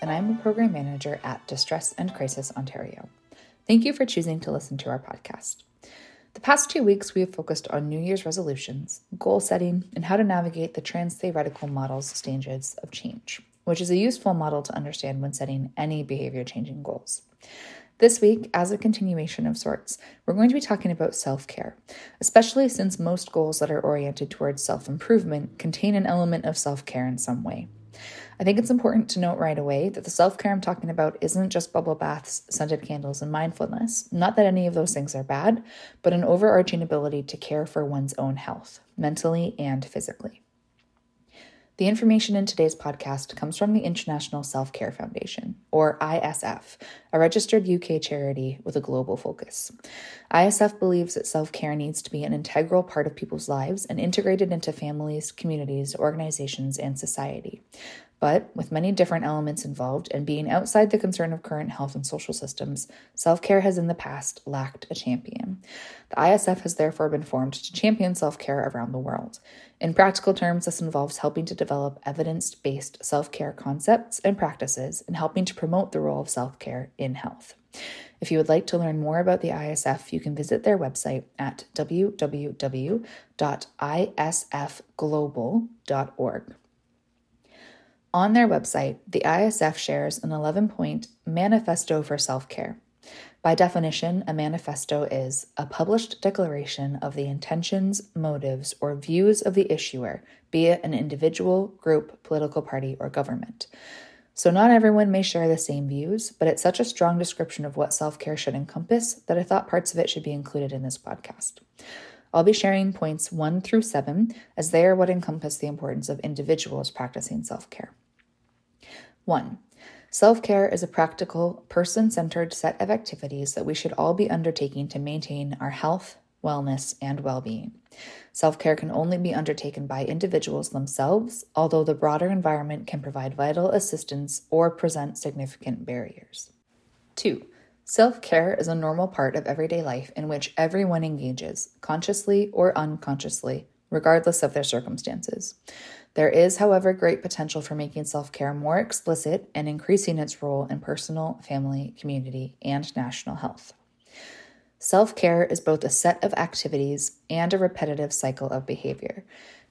And I'm a program manager at Distress and Crisis Ontario. Thank you for choosing to listen to our podcast. The past two weeks, we have focused on New Year's resolutions, goal setting, and how to navigate the trans theoretical model's stages of change, which is a useful model to understand when setting any behavior changing goals. This week, as a continuation of sorts, we're going to be talking about self care, especially since most goals that are oriented towards self improvement contain an element of self care in some way. I think it's important to note right away that the self care I'm talking about isn't just bubble baths, scented candles, and mindfulness. Not that any of those things are bad, but an overarching ability to care for one's own health, mentally and physically. The information in today's podcast comes from the International Self Care Foundation, or ISF, a registered UK charity with a global focus. ISF believes that self care needs to be an integral part of people's lives and integrated into families, communities, organizations, and society. But with many different elements involved and being outside the concern of current health and social systems, self care has in the past lacked a champion. The ISF has therefore been formed to champion self care around the world. In practical terms, this involves helping to develop evidence based self care concepts and practices and helping to promote the role of self care in health. If you would like to learn more about the ISF, you can visit their website at www.isfglobal.org. On their website, the ISF shares an 11 point manifesto for self care. By definition, a manifesto is a published declaration of the intentions, motives, or views of the issuer, be it an individual, group, political party, or government. So, not everyone may share the same views, but it's such a strong description of what self care should encompass that I thought parts of it should be included in this podcast. I'll be sharing points one through seven, as they are what encompass the importance of individuals practicing self care. One, self care is a practical, person centered set of activities that we should all be undertaking to maintain our health, wellness, and well being. Self care can only be undertaken by individuals themselves, although the broader environment can provide vital assistance or present significant barriers. Two, self care is a normal part of everyday life in which everyone engages, consciously or unconsciously, regardless of their circumstances. There is, however, great potential for making self care more explicit and increasing its role in personal, family, community, and national health. Self care is both a set of activities and a repetitive cycle of behavior.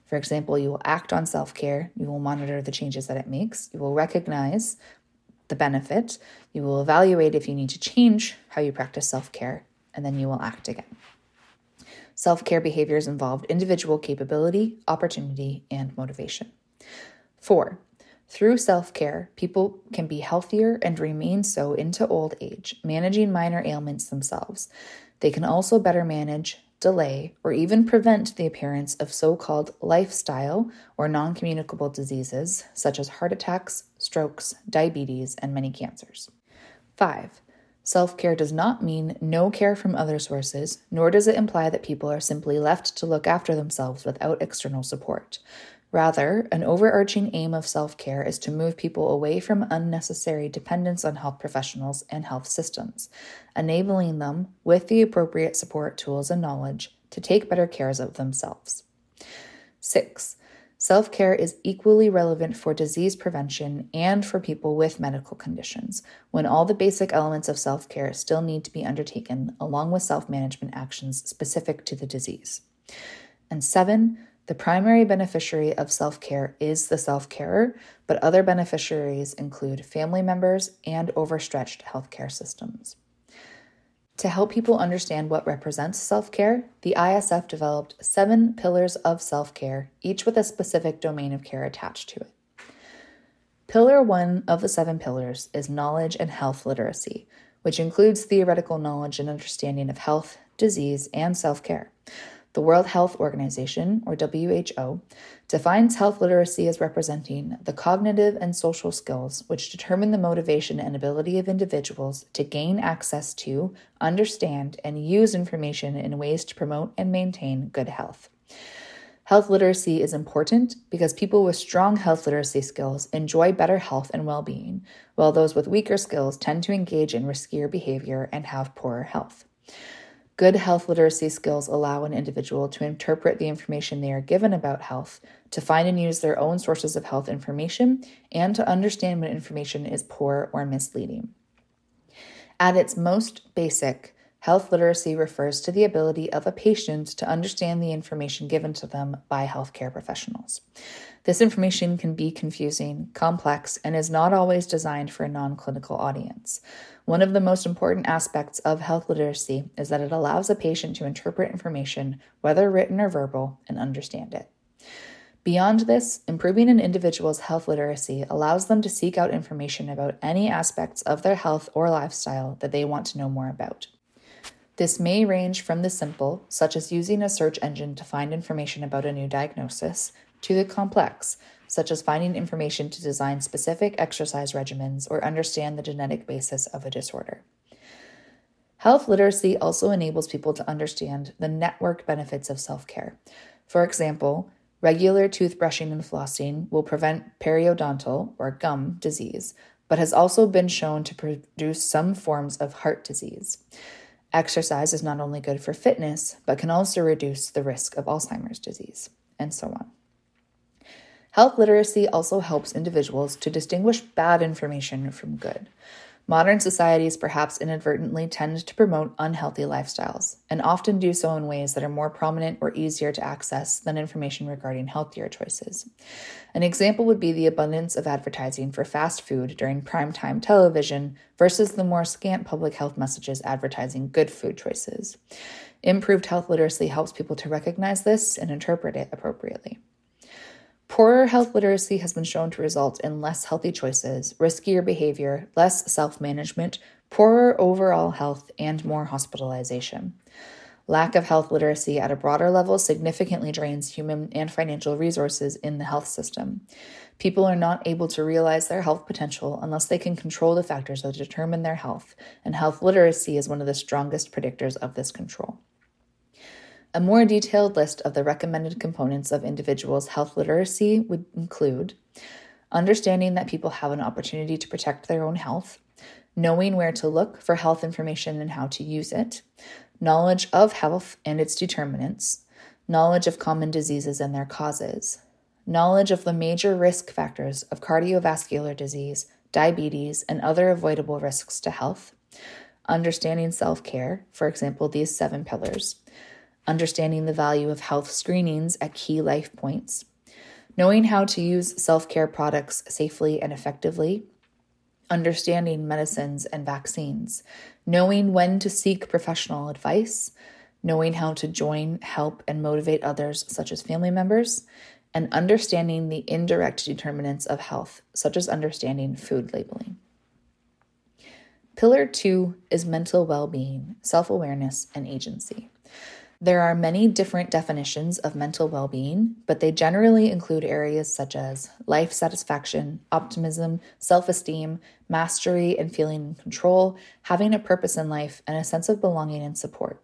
For example, you will act on self care, you will monitor the changes that it makes, you will recognize the benefit, you will evaluate if you need to change how you practice self care, and then you will act again. Self care behaviors involved individual capability, opportunity, and motivation. Four, through self care, people can be healthier and remain so into old age, managing minor ailments themselves. They can also better manage, delay, or even prevent the appearance of so called lifestyle or non communicable diseases such as heart attacks, strokes, diabetes, and many cancers. Five, Self care does not mean no care from other sources, nor does it imply that people are simply left to look after themselves without external support. Rather, an overarching aim of self care is to move people away from unnecessary dependence on health professionals and health systems, enabling them, with the appropriate support tools and knowledge, to take better care of themselves. 6. Self care is equally relevant for disease prevention and for people with medical conditions, when all the basic elements of self care still need to be undertaken, along with self management actions specific to the disease. And seven, The primary beneficiary of self care is the self carer, but other beneficiaries include family members and overstretched healthcare systems. To help people understand what represents self care, the ISF developed seven pillars of self care, each with a specific domain of care attached to it. Pillar one of the seven pillars is knowledge and health literacy, which includes theoretical knowledge and understanding of health, disease, and self care. The World Health Organization, or WHO, defines health literacy as representing the cognitive and social skills which determine the motivation and ability of individuals to gain access to, understand, and use information in ways to promote and maintain good health. Health literacy is important because people with strong health literacy skills enjoy better health and well being, while those with weaker skills tend to engage in riskier behavior and have poorer health. Good health literacy skills allow an individual to interpret the information they are given about health, to find and use their own sources of health information, and to understand when information is poor or misleading. At its most basic, health literacy refers to the ability of a patient to understand the information given to them by healthcare professionals. This information can be confusing, complex, and is not always designed for a non clinical audience. One of the most important aspects of health literacy is that it allows a patient to interpret information, whether written or verbal, and understand it. Beyond this, improving an individual's health literacy allows them to seek out information about any aspects of their health or lifestyle that they want to know more about. This may range from the simple, such as using a search engine to find information about a new diagnosis, to the complex, such as finding information to design specific exercise regimens or understand the genetic basis of a disorder. Health literacy also enables people to understand the network benefits of self care. For example, regular toothbrushing and flossing will prevent periodontal or gum disease, but has also been shown to produce some forms of heart disease. Exercise is not only good for fitness, but can also reduce the risk of Alzheimer's disease, and so on. Health literacy also helps individuals to distinguish bad information from good. Modern societies perhaps inadvertently tend to promote unhealthy lifestyles, and often do so in ways that are more prominent or easier to access than information regarding healthier choices. An example would be the abundance of advertising for fast food during primetime television versus the more scant public health messages advertising good food choices. Improved health literacy helps people to recognize this and interpret it appropriately. Poorer health literacy has been shown to result in less healthy choices, riskier behavior, less self management, poorer overall health, and more hospitalization. Lack of health literacy at a broader level significantly drains human and financial resources in the health system. People are not able to realize their health potential unless they can control the factors that determine their health, and health literacy is one of the strongest predictors of this control. A more detailed list of the recommended components of individuals' health literacy would include understanding that people have an opportunity to protect their own health, knowing where to look for health information and how to use it, knowledge of health and its determinants, knowledge of common diseases and their causes, knowledge of the major risk factors of cardiovascular disease, diabetes, and other avoidable risks to health, understanding self care, for example, these seven pillars understanding the value of health screenings at key life points, knowing how to use self care products safely and effectively, understanding medicines and vaccines, knowing when to seek professional advice, knowing how to join, help, and motivate others, such as family members, and understanding the indirect determinants of health, such as understanding food labeling. Pillar two is mental well being, self awareness, and agency. There are many different definitions of mental well being, but they generally include areas such as life satisfaction, optimism, self esteem, mastery and feeling in control, having a purpose in life, and a sense of belonging and support.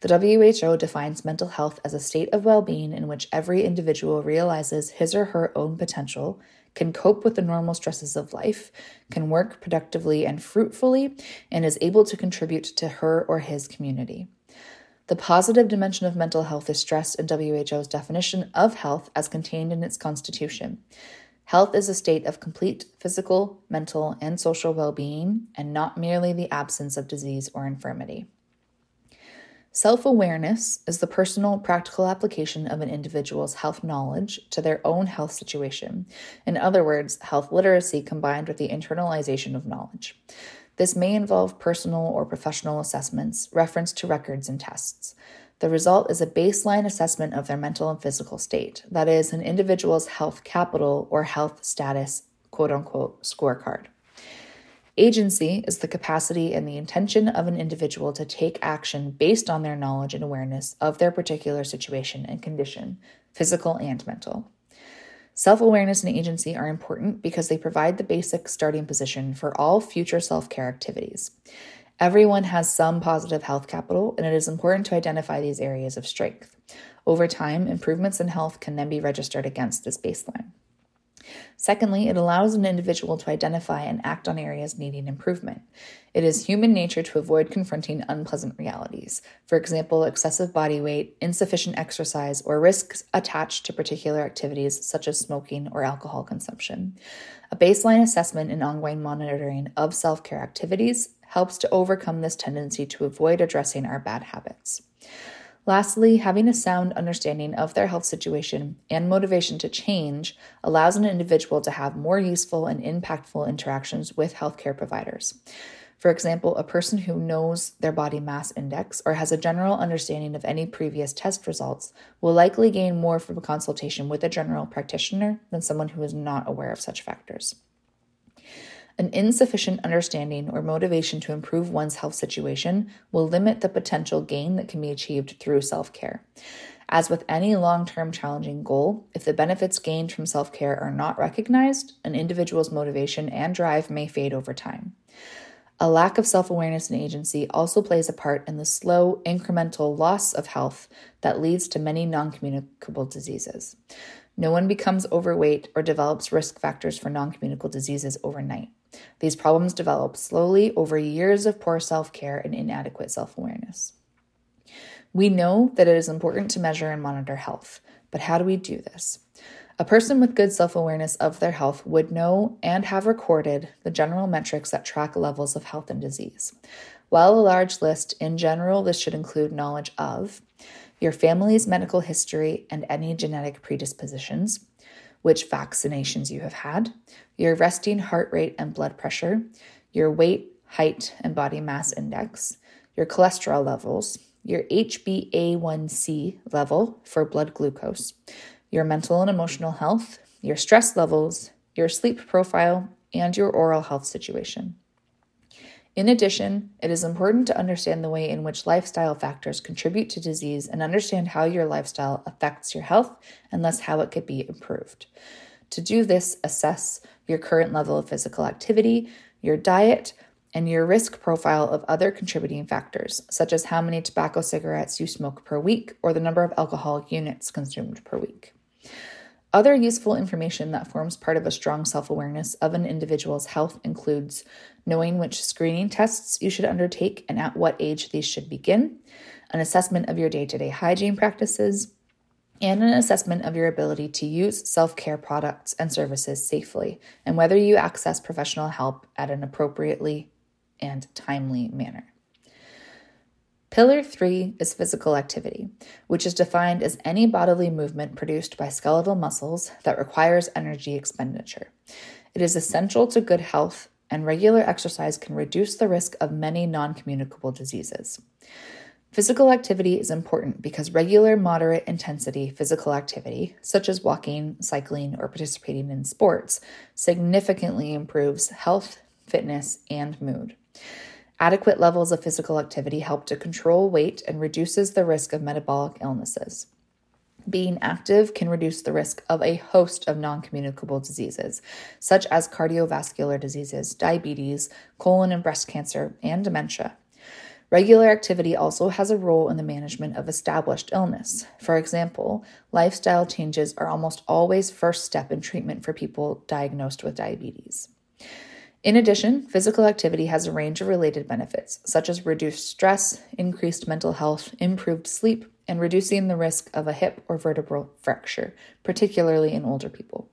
The WHO defines mental health as a state of well being in which every individual realizes his or her own potential, can cope with the normal stresses of life, can work productively and fruitfully, and is able to contribute to her or his community. The positive dimension of mental health is stressed in WHO's definition of health as contained in its constitution. Health is a state of complete physical, mental, and social well being, and not merely the absence of disease or infirmity. Self awareness is the personal, practical application of an individual's health knowledge to their own health situation. In other words, health literacy combined with the internalization of knowledge. This may involve personal or professional assessments, reference to records and tests. The result is a baseline assessment of their mental and physical state, that is, an individual's health capital or health status, quote unquote, scorecard. Agency is the capacity and the intention of an individual to take action based on their knowledge and awareness of their particular situation and condition, physical and mental. Self awareness and agency are important because they provide the basic starting position for all future self care activities. Everyone has some positive health capital, and it is important to identify these areas of strength. Over time, improvements in health can then be registered against this baseline. Secondly, it allows an individual to identify and act on areas needing improvement. It is human nature to avoid confronting unpleasant realities, for example, excessive body weight, insufficient exercise, or risks attached to particular activities such as smoking or alcohol consumption. A baseline assessment and ongoing monitoring of self care activities helps to overcome this tendency to avoid addressing our bad habits. Lastly, having a sound understanding of their health situation and motivation to change allows an individual to have more useful and impactful interactions with healthcare providers. For example, a person who knows their body mass index or has a general understanding of any previous test results will likely gain more from a consultation with a general practitioner than someone who is not aware of such factors. An insufficient understanding or motivation to improve one's health situation will limit the potential gain that can be achieved through self care. As with any long term challenging goal, if the benefits gained from self care are not recognized, an individual's motivation and drive may fade over time. A lack of self awareness and agency also plays a part in the slow, incremental loss of health that leads to many non communicable diseases. No one becomes overweight or develops risk factors for non communicable diseases overnight. These problems develop slowly over years of poor self care and inadequate self awareness. We know that it is important to measure and monitor health, but how do we do this? A person with good self awareness of their health would know and have recorded the general metrics that track levels of health and disease. While a large list, in general, this should include knowledge of your family's medical history and any genetic predispositions, which vaccinations you have had, your resting heart rate and blood pressure, your weight, height, and body mass index, your cholesterol levels, your HbA1c level for blood glucose, your mental and emotional health, your stress levels, your sleep profile, and your oral health situation. In addition, it is important to understand the way in which lifestyle factors contribute to disease and understand how your lifestyle affects your health and thus how it could be improved. To do this, assess your current level of physical activity, your diet, and your risk profile of other contributing factors, such as how many tobacco cigarettes you smoke per week or the number of alcoholic units consumed per week. Other useful information that forms part of a strong self awareness of an individual's health includes knowing which screening tests you should undertake and at what age these should begin, an assessment of your day to day hygiene practices, and an assessment of your ability to use self care products and services safely, and whether you access professional help at an appropriately and timely manner. Pillar three is physical activity, which is defined as any bodily movement produced by skeletal muscles that requires energy expenditure. It is essential to good health, and regular exercise can reduce the risk of many non communicable diseases. Physical activity is important because regular moderate intensity physical activity, such as walking, cycling, or participating in sports, significantly improves health, fitness, and mood. Adequate levels of physical activity help to control weight and reduces the risk of metabolic illnesses. Being active can reduce the risk of a host of non communicable diseases, such as cardiovascular diseases, diabetes, colon and breast cancer, and dementia. Regular activity also has a role in the management of established illness. For example, lifestyle changes are almost always first step in treatment for people diagnosed with diabetes. In addition, physical activity has a range of related benefits, such as reduced stress, increased mental health, improved sleep, and reducing the risk of a hip or vertebral fracture, particularly in older people.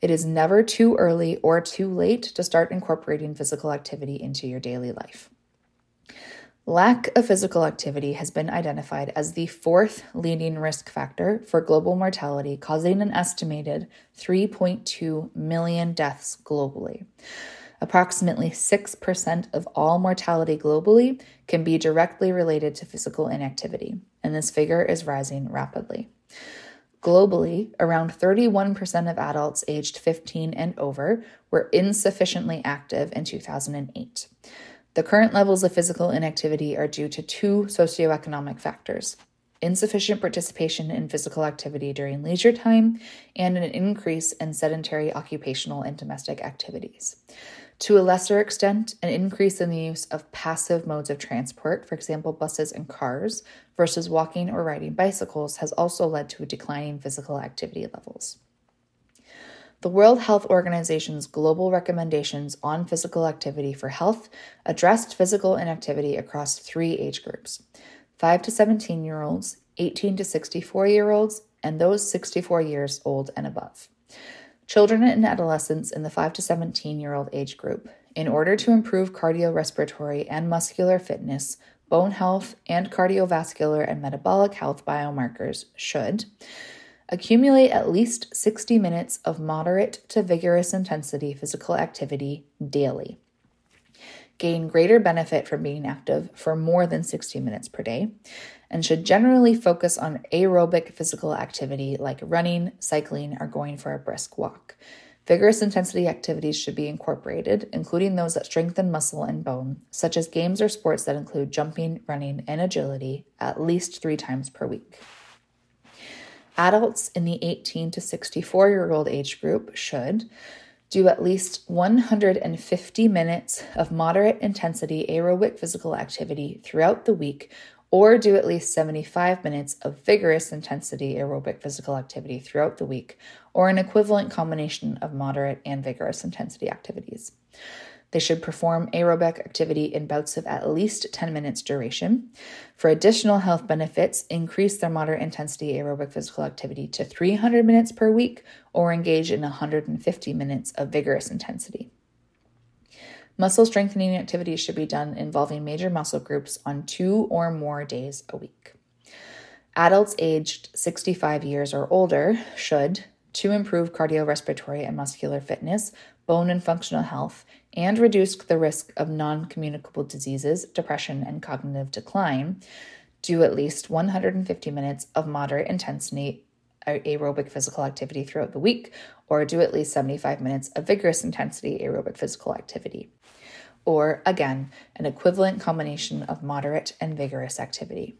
It is never too early or too late to start incorporating physical activity into your daily life. Lack of physical activity has been identified as the fourth leading risk factor for global mortality, causing an estimated 3.2 million deaths globally. Approximately 6% of all mortality globally can be directly related to physical inactivity, and this figure is rising rapidly. Globally, around 31% of adults aged 15 and over were insufficiently active in 2008. The current levels of physical inactivity are due to two socioeconomic factors insufficient participation in physical activity during leisure time and an increase in sedentary occupational and domestic activities. To a lesser extent, an increase in the use of passive modes of transport, for example, buses and cars, versus walking or riding bicycles, has also led to a decline in physical activity levels. The World Health Organization's global recommendations on physical activity for health addressed physical inactivity across three age groups 5 to 17 year olds, 18 to 64 year olds, and those 64 years old and above. Children and adolescents in the 5 to 17 year old age group, in order to improve cardiorespiratory and muscular fitness, bone health, and cardiovascular and metabolic health biomarkers, should Accumulate at least 60 minutes of moderate to vigorous intensity physical activity daily. Gain greater benefit from being active for more than 60 minutes per day, and should generally focus on aerobic physical activity like running, cycling, or going for a brisk walk. Vigorous intensity activities should be incorporated, including those that strengthen muscle and bone, such as games or sports that include jumping, running, and agility, at least three times per week. Adults in the 18 to 64 year old age group should do at least 150 minutes of moderate intensity aerobic physical activity throughout the week, or do at least 75 minutes of vigorous intensity aerobic physical activity throughout the week, or an equivalent combination of moderate and vigorous intensity activities. They should perform aerobic activity in bouts of at least 10 minutes duration. For additional health benefits, increase their moderate intensity aerobic physical activity to 300 minutes per week or engage in 150 minutes of vigorous intensity. Muscle strengthening activities should be done involving major muscle groups on two or more days a week. Adults aged 65 years or older should, to improve cardiorespiratory and muscular fitness, bone and functional health, and reduce the risk of non communicable diseases, depression, and cognitive decline, do at least 150 minutes of moderate intensity uh, aerobic physical activity throughout the week, or do at least 75 minutes of vigorous intensity aerobic physical activity. Or, again, an equivalent combination of moderate and vigorous activity.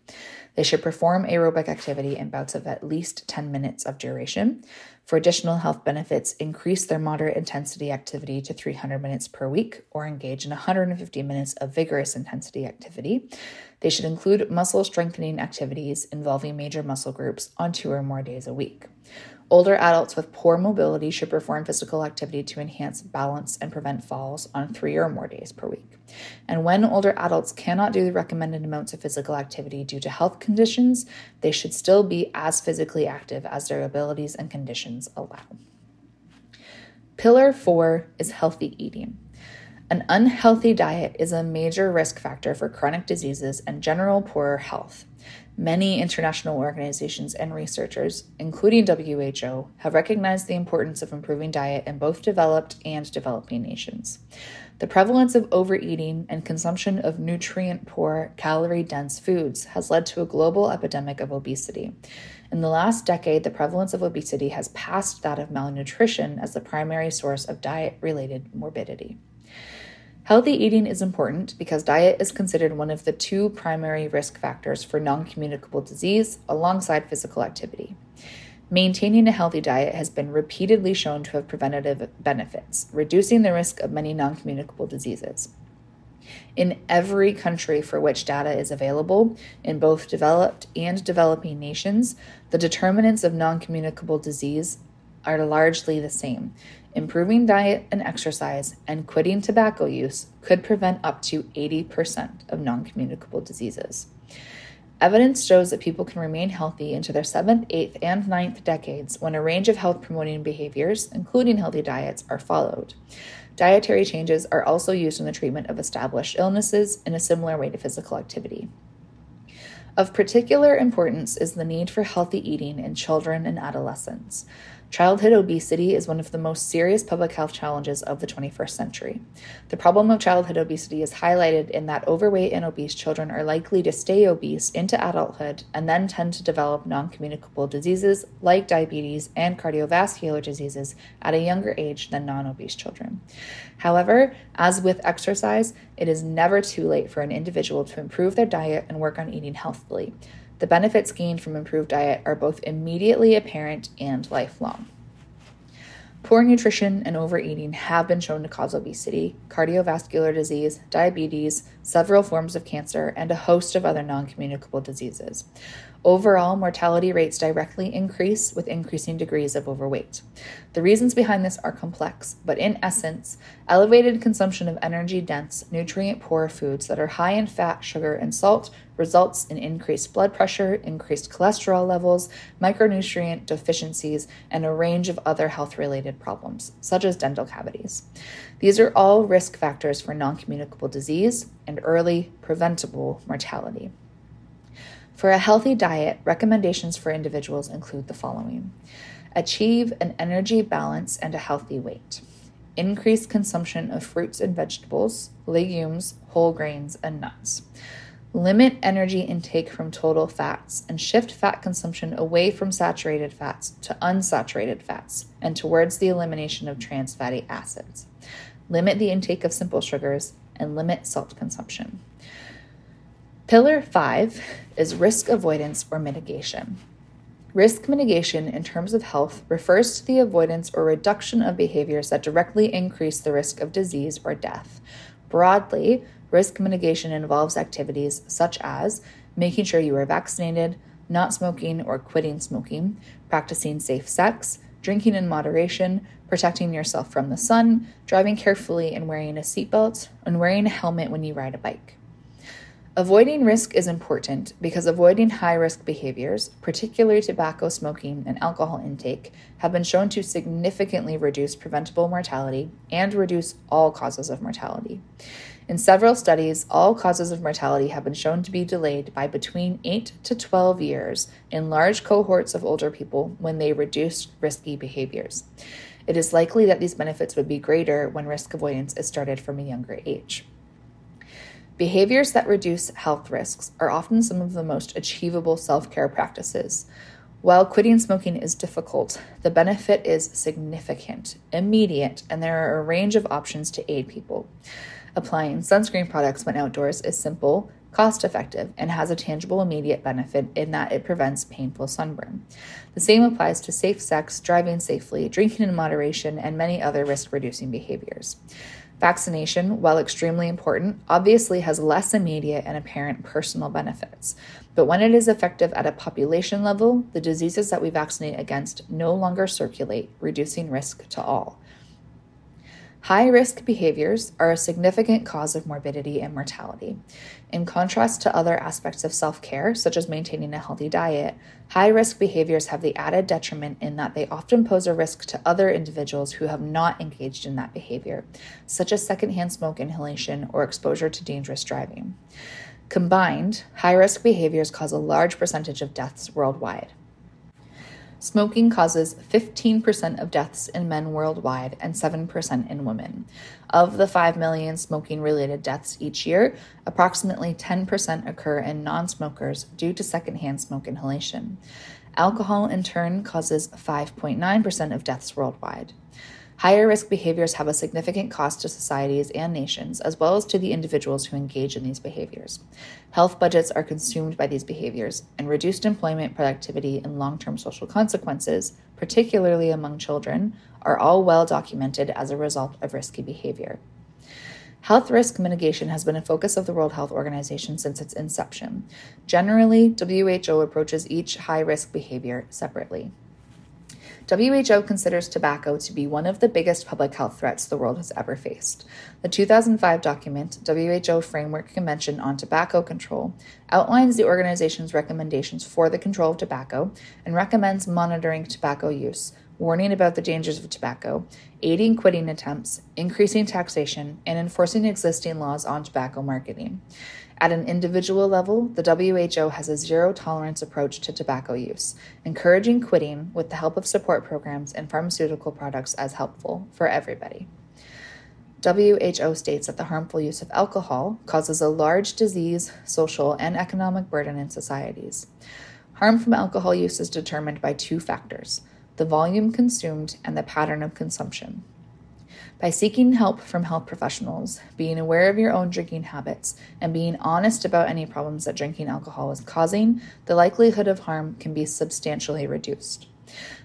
They should perform aerobic activity in bouts of at least 10 minutes of duration. For additional health benefits, increase their moderate intensity activity to 300 minutes per week or engage in 150 minutes of vigorous intensity activity. They should include muscle strengthening activities involving major muscle groups on two or more days a week. Older adults with poor mobility should perform physical activity to enhance balance and prevent falls on three or more days per week. And when older adults cannot do the recommended amounts of physical activity due to health conditions, they should still be as physically active as their abilities and conditions allow. Pillar four is healthy eating. An unhealthy diet is a major risk factor for chronic diseases and general poorer health. Many international organizations and researchers, including WHO, have recognized the importance of improving diet in both developed and developing nations. The prevalence of overeating and consumption of nutrient poor, calorie dense foods has led to a global epidemic of obesity. In the last decade, the prevalence of obesity has passed that of malnutrition as the primary source of diet related morbidity. Healthy eating is important because diet is considered one of the two primary risk factors for non communicable disease alongside physical activity. Maintaining a healthy diet has been repeatedly shown to have preventative benefits, reducing the risk of many non communicable diseases. In every country for which data is available, in both developed and developing nations, the determinants of non communicable disease are largely the same, Improving diet and exercise and quitting tobacco use could prevent up to 80% of non communicable diseases. Evidence shows that people can remain healthy into their seventh, eighth, and ninth decades when a range of health promoting behaviors, including healthy diets, are followed. Dietary changes are also used in the treatment of established illnesses in a similar way to physical activity. Of particular importance is the need for healthy eating in children and adolescents. Childhood obesity is one of the most serious public health challenges of the 21st century. The problem of childhood obesity is highlighted in that overweight and obese children are likely to stay obese into adulthood and then tend to develop non communicable diseases like diabetes and cardiovascular diseases at a younger age than non obese children. However, as with exercise, it is never too late for an individual to improve their diet and work on eating healthily. The benefits gained from improved diet are both immediately apparent and lifelong. Poor nutrition and overeating have been shown to cause obesity, cardiovascular disease, diabetes, several forms of cancer, and a host of other non communicable diseases. Overall, mortality rates directly increase with increasing degrees of overweight. The reasons behind this are complex, but in essence, elevated consumption of energy dense, nutrient poor foods that are high in fat, sugar, and salt results in increased blood pressure, increased cholesterol levels, micronutrient deficiencies, and a range of other health related problems, such as dental cavities. These are all risk factors for non communicable disease and early preventable mortality. For a healthy diet, recommendations for individuals include the following achieve an energy balance and a healthy weight, increase consumption of fruits and vegetables, legumes, whole grains, and nuts Limit energy intake from total fats and shift fat consumption away from saturated fats to unsaturated fats and towards the elimination of trans fatty acids. Limit the intake of simple sugars and limit salt consumption. Pillar 5 is risk avoidance or mitigation. Risk mitigation in terms of health refers to the avoidance or reduction of behaviors that directly increase the risk of disease or death. Broadly, Risk mitigation involves activities such as making sure you are vaccinated, not smoking or quitting smoking, practicing safe sex, drinking in moderation, protecting yourself from the sun, driving carefully and wearing a seatbelt, and wearing a helmet when you ride a bike. Avoiding risk is important because avoiding high risk behaviors, particularly tobacco smoking and alcohol intake, have been shown to significantly reduce preventable mortality and reduce all causes of mortality. In several studies, all causes of mortality have been shown to be delayed by between 8 to 12 years in large cohorts of older people when they reduced risky behaviors. It is likely that these benefits would be greater when risk avoidance is started from a younger age. Behaviors that reduce health risks are often some of the most achievable self care practices. While quitting smoking is difficult, the benefit is significant, immediate, and there are a range of options to aid people. Applying sunscreen products when outdoors is simple, cost effective, and has a tangible immediate benefit in that it prevents painful sunburn. The same applies to safe sex, driving safely, drinking in moderation, and many other risk reducing behaviors. Vaccination, while extremely important, obviously has less immediate and apparent personal benefits. But when it is effective at a population level, the diseases that we vaccinate against no longer circulate, reducing risk to all. High risk behaviors are a significant cause of morbidity and mortality. In contrast to other aspects of self care, such as maintaining a healthy diet, high risk behaviors have the added detriment in that they often pose a risk to other individuals who have not engaged in that behavior, such as secondhand smoke inhalation or exposure to dangerous driving. Combined, high risk behaviors cause a large percentage of deaths worldwide. Smoking causes 15% of deaths in men worldwide and 7% in women. Of the 5 million smoking related deaths each year, approximately 10% occur in non smokers due to secondhand smoke inhalation. Alcohol, in turn, causes 5.9% of deaths worldwide. Higher risk behaviors have a significant cost to societies and nations, as well as to the individuals who engage in these behaviors. Health budgets are consumed by these behaviors, and reduced employment, productivity, and long term social consequences, particularly among children, are all well documented as a result of risky behavior. Health risk mitigation has been a focus of the World Health Organization since its inception. Generally, WHO approaches each high risk behavior separately. WHO considers tobacco to be one of the biggest public health threats the world has ever faced. The 2005 document, WHO Framework Convention on Tobacco Control, outlines the organization's recommendations for the control of tobacco and recommends monitoring tobacco use, warning about the dangers of tobacco, aiding quitting attempts, increasing taxation, and enforcing existing laws on tobacco marketing. At an individual level, the WHO has a zero tolerance approach to tobacco use, encouraging quitting with the help of support programs and pharmaceutical products as helpful for everybody. WHO states that the harmful use of alcohol causes a large disease, social, and economic burden in societies. Harm from alcohol use is determined by two factors the volume consumed and the pattern of consumption. By seeking help from health professionals, being aware of your own drinking habits, and being honest about any problems that drinking alcohol is causing, the likelihood of harm can be substantially reduced.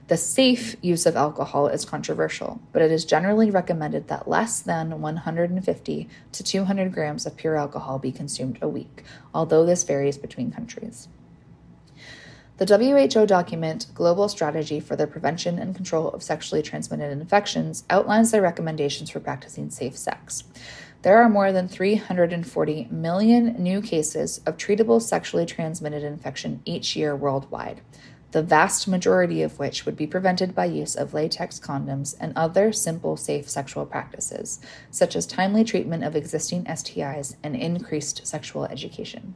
The safe use of alcohol is controversial, but it is generally recommended that less than 150 to 200 grams of pure alcohol be consumed a week, although this varies between countries. The WHO document Global Strategy for the Prevention and Control of Sexually Transmitted Infections outlines their recommendations for practicing safe sex. There are more than 340 million new cases of treatable sexually transmitted infection each year worldwide the vast majority of which would be prevented by use of latex condoms and other simple, safe sexual practices, such as timely treatment of existing STIs and increased sexual education.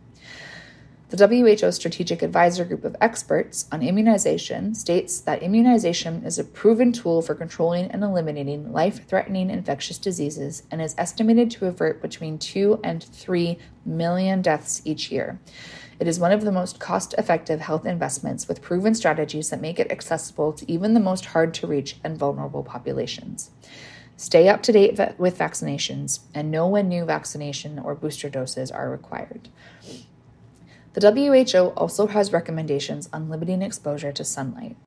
The WHO Strategic Advisor Group of Experts on Immunization states that immunization is a proven tool for controlling and eliminating life threatening infectious diseases and is estimated to avert between 2 and 3 million deaths each year. It is one of the most cost effective health investments with proven strategies that make it accessible to even the most hard to reach and vulnerable populations. Stay up to date with vaccinations and know when new vaccination or booster doses are required. The WHO also has recommendations on limiting exposure to sunlight.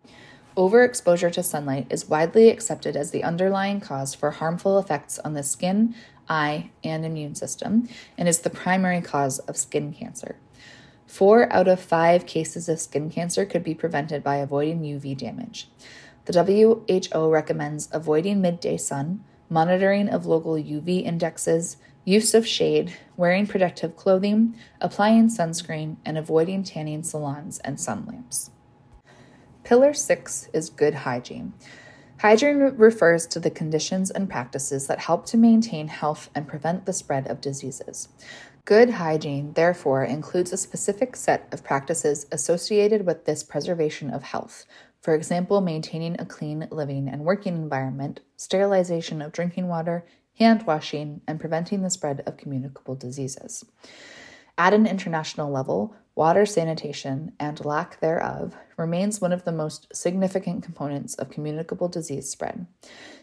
Overexposure to sunlight is widely accepted as the underlying cause for harmful effects on the skin, eye, and immune system, and is the primary cause of skin cancer. Four out of five cases of skin cancer could be prevented by avoiding UV damage. The WHO recommends avoiding midday sun, monitoring of local UV indexes, use of shade, wearing protective clothing, applying sunscreen, and avoiding tanning salons and sun lamps. Pillar six is good hygiene. Hygiene refers to the conditions and practices that help to maintain health and prevent the spread of diseases. Good hygiene, therefore, includes a specific set of practices associated with this preservation of health. For example, maintaining a clean living and working environment, sterilization of drinking water, hand washing, and preventing the spread of communicable diseases. At an international level, water sanitation and lack thereof remains one of the most significant components of communicable disease spread.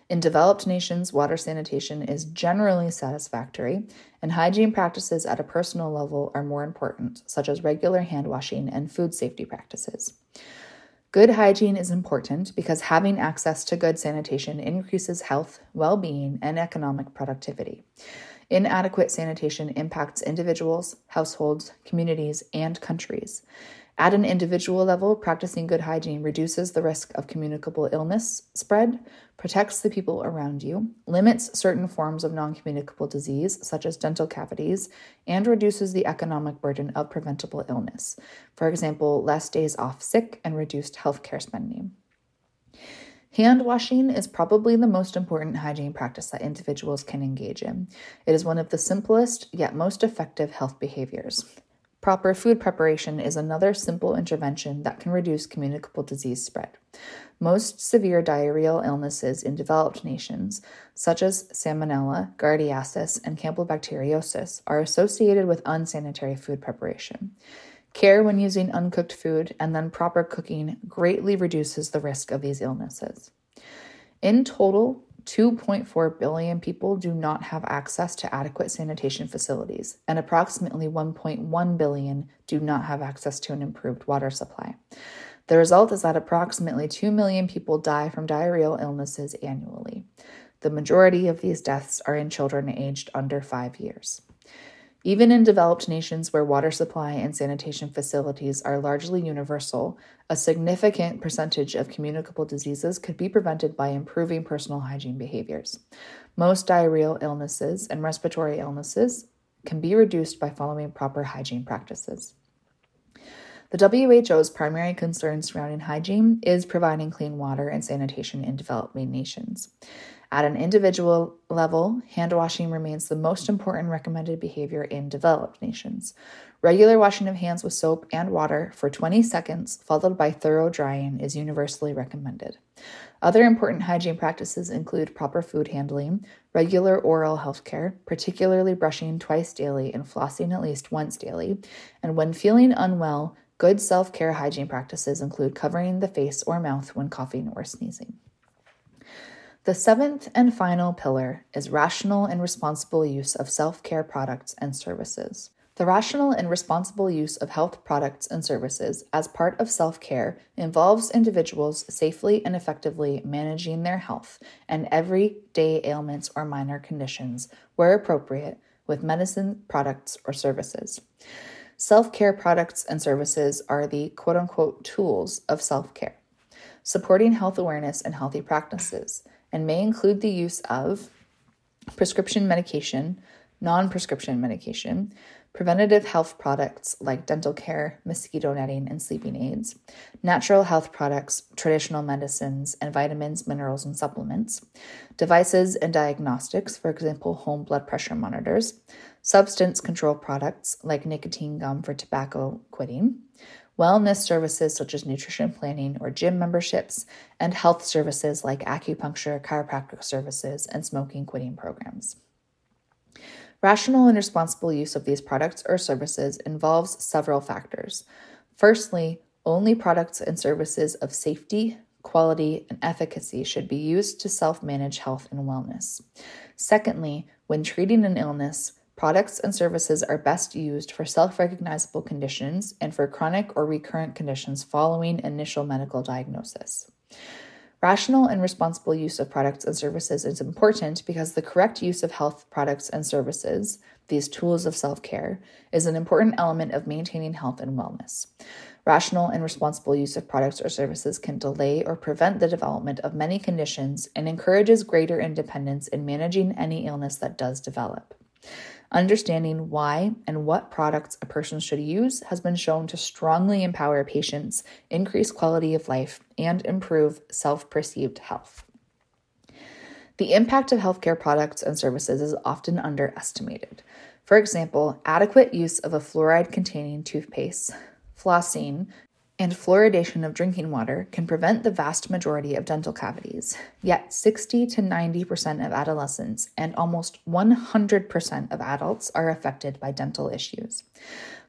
In developed nations, water sanitation is generally satisfactory, and hygiene practices at a personal level are more important, such as regular hand washing and food safety practices. Good hygiene is important because having access to good sanitation increases health, well being, and economic productivity. Inadequate sanitation impacts individuals, households, communities, and countries. At an individual level, practicing good hygiene reduces the risk of communicable illness spread, protects the people around you, limits certain forms of non communicable disease, such as dental cavities, and reduces the economic burden of preventable illness. For example, less days off sick and reduced healthcare spending. Hand washing is probably the most important hygiene practice that individuals can engage in. It is one of the simplest yet most effective health behaviors. Proper food preparation is another simple intervention that can reduce communicable disease spread. Most severe diarrheal illnesses in developed nations, such as Salmonella, Giardiasis, and Campylobacteriosis, are associated with unsanitary food preparation. Care when using uncooked food and then proper cooking greatly reduces the risk of these illnesses. In total, 2.4 billion people do not have access to adequate sanitation facilities, and approximately 1.1 billion do not have access to an improved water supply. The result is that approximately 2 million people die from diarrheal illnesses annually. The majority of these deaths are in children aged under five years. Even in developed nations where water supply and sanitation facilities are largely universal, a significant percentage of communicable diseases could be prevented by improving personal hygiene behaviors. Most diarrheal illnesses and respiratory illnesses can be reduced by following proper hygiene practices. The WHO's primary concern surrounding hygiene is providing clean water and sanitation in developing nations. At an individual level, hand washing remains the most important recommended behavior in developed nations. Regular washing of hands with soap and water for 20 seconds, followed by thorough drying, is universally recommended. Other important hygiene practices include proper food handling, regular oral health care, particularly brushing twice daily and flossing at least once daily, and when feeling unwell, good self care hygiene practices include covering the face or mouth when coughing or sneezing. The seventh and final pillar is rational and responsible use of self care products and services. The rational and responsible use of health products and services as part of self care involves individuals safely and effectively managing their health and everyday ailments or minor conditions, where appropriate, with medicine, products, or services. Self care products and services are the quote unquote tools of self care, supporting health awareness and healthy practices and may include the use of prescription medication, non prescription medication, preventative health products like dental care, mosquito netting, and sleeping aids, natural health products, traditional medicines, and vitamins, minerals, and supplements, devices and diagnostics, for example, home blood pressure monitors, substance control products like nicotine gum for tobacco quitting, wellness services such as nutrition planning or gym memberships, and health services like acupuncture, chiropractic services, and smoking quitting programs. Rational and responsible use of these products or services involves several factors. Firstly, only products and services of safety, quality, and efficacy should be used to self manage health and wellness. Secondly, when treating an illness, Products and services are best used for self recognizable conditions and for chronic or recurrent conditions following initial medical diagnosis. Rational and responsible use of products and services is important because the correct use of health products and services, these tools of self care, is an important element of maintaining health and wellness. Rational and responsible use of products or services can delay or prevent the development of many conditions and encourages greater independence in managing any illness that does develop. Understanding why and what products a person should use has been shown to strongly empower patients, increase quality of life, and improve self perceived health. The impact of healthcare products and services is often underestimated. For example, adequate use of a fluoride containing toothpaste, flossing, and fluoridation of drinking water can prevent the vast majority of dental cavities. Yet, 60 to 90% of adolescents and almost 100% of adults are affected by dental issues.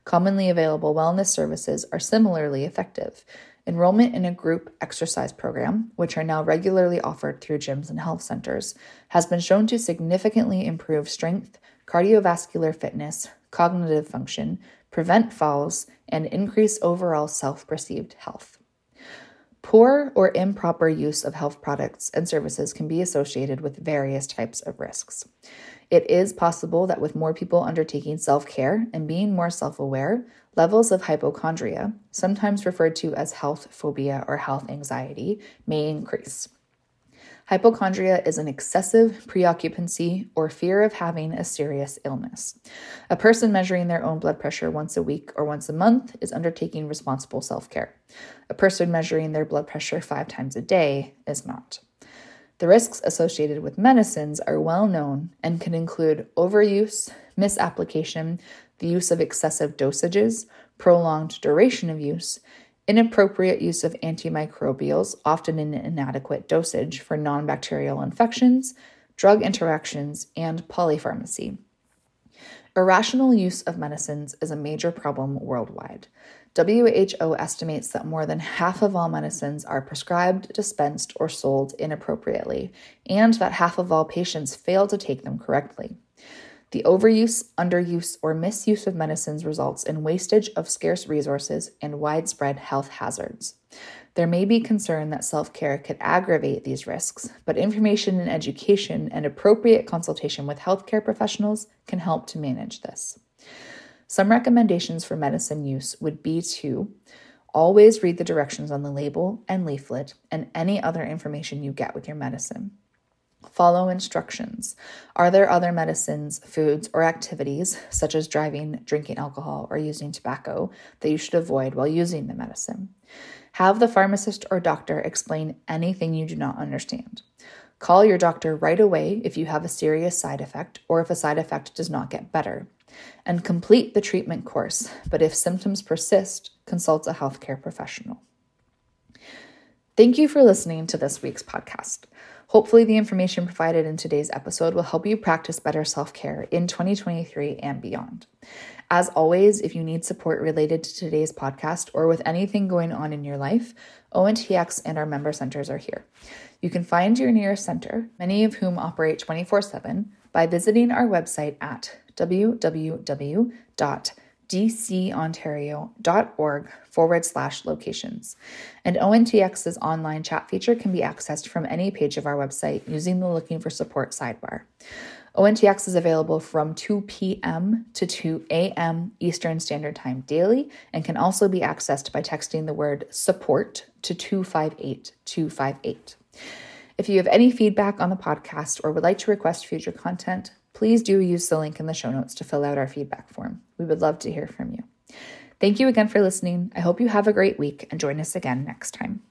Commonly available wellness services are similarly effective. Enrollment in a group exercise program, which are now regularly offered through gyms and health centers, has been shown to significantly improve strength, cardiovascular fitness, cognitive function, prevent falls, and increase overall self perceived health. Poor or improper use of health products and services can be associated with various types of risks. It is possible that with more people undertaking self care and being more self aware, levels of hypochondria, sometimes referred to as health phobia or health anxiety, may increase. Hypochondria is an excessive preoccupancy or fear of having a serious illness. A person measuring their own blood pressure once a week or once a month is undertaking responsible self care. A person measuring their blood pressure five times a day is not. The risks associated with medicines are well known and can include overuse, misapplication, the use of excessive dosages, prolonged duration of use, inappropriate use of antimicrobials, often in inadequate dosage for non bacterial infections, drug interactions, and polypharmacy. Irrational use of medicines is a major problem worldwide. WHO estimates that more than half of all medicines are prescribed, dispensed, or sold inappropriately, and that half of all patients fail to take them correctly. The overuse, underuse, or misuse of medicines results in wastage of scarce resources and widespread health hazards. There may be concern that self care could aggravate these risks, but information and education and appropriate consultation with healthcare professionals can help to manage this. Some recommendations for medicine use would be to always read the directions on the label and leaflet and any other information you get with your medicine. Follow instructions. Are there other medicines, foods, or activities, such as driving, drinking alcohol, or using tobacco, that you should avoid while using the medicine? Have the pharmacist or doctor explain anything you do not understand. Call your doctor right away if you have a serious side effect or if a side effect does not get better. And complete the treatment course, but if symptoms persist, consult a healthcare professional. Thank you for listening to this week's podcast. Hopefully, the information provided in today's episode will help you practice better self care in 2023 and beyond. As always, if you need support related to today's podcast or with anything going on in your life, ONTX and our member centers are here. You can find your nearest center, many of whom operate 24 7, by visiting our website at www.dcontario.org forward slash locations. And ONTX's online chat feature can be accessed from any page of our website using the Looking for Support sidebar. ONTX is available from 2 p.m. to 2 a.m. Eastern Standard Time daily and can also be accessed by texting the word support to 258 258. If you have any feedback on the podcast or would like to request future content, please do use the link in the show notes to fill out our feedback form. We would love to hear from you. Thank you again for listening. I hope you have a great week and join us again next time.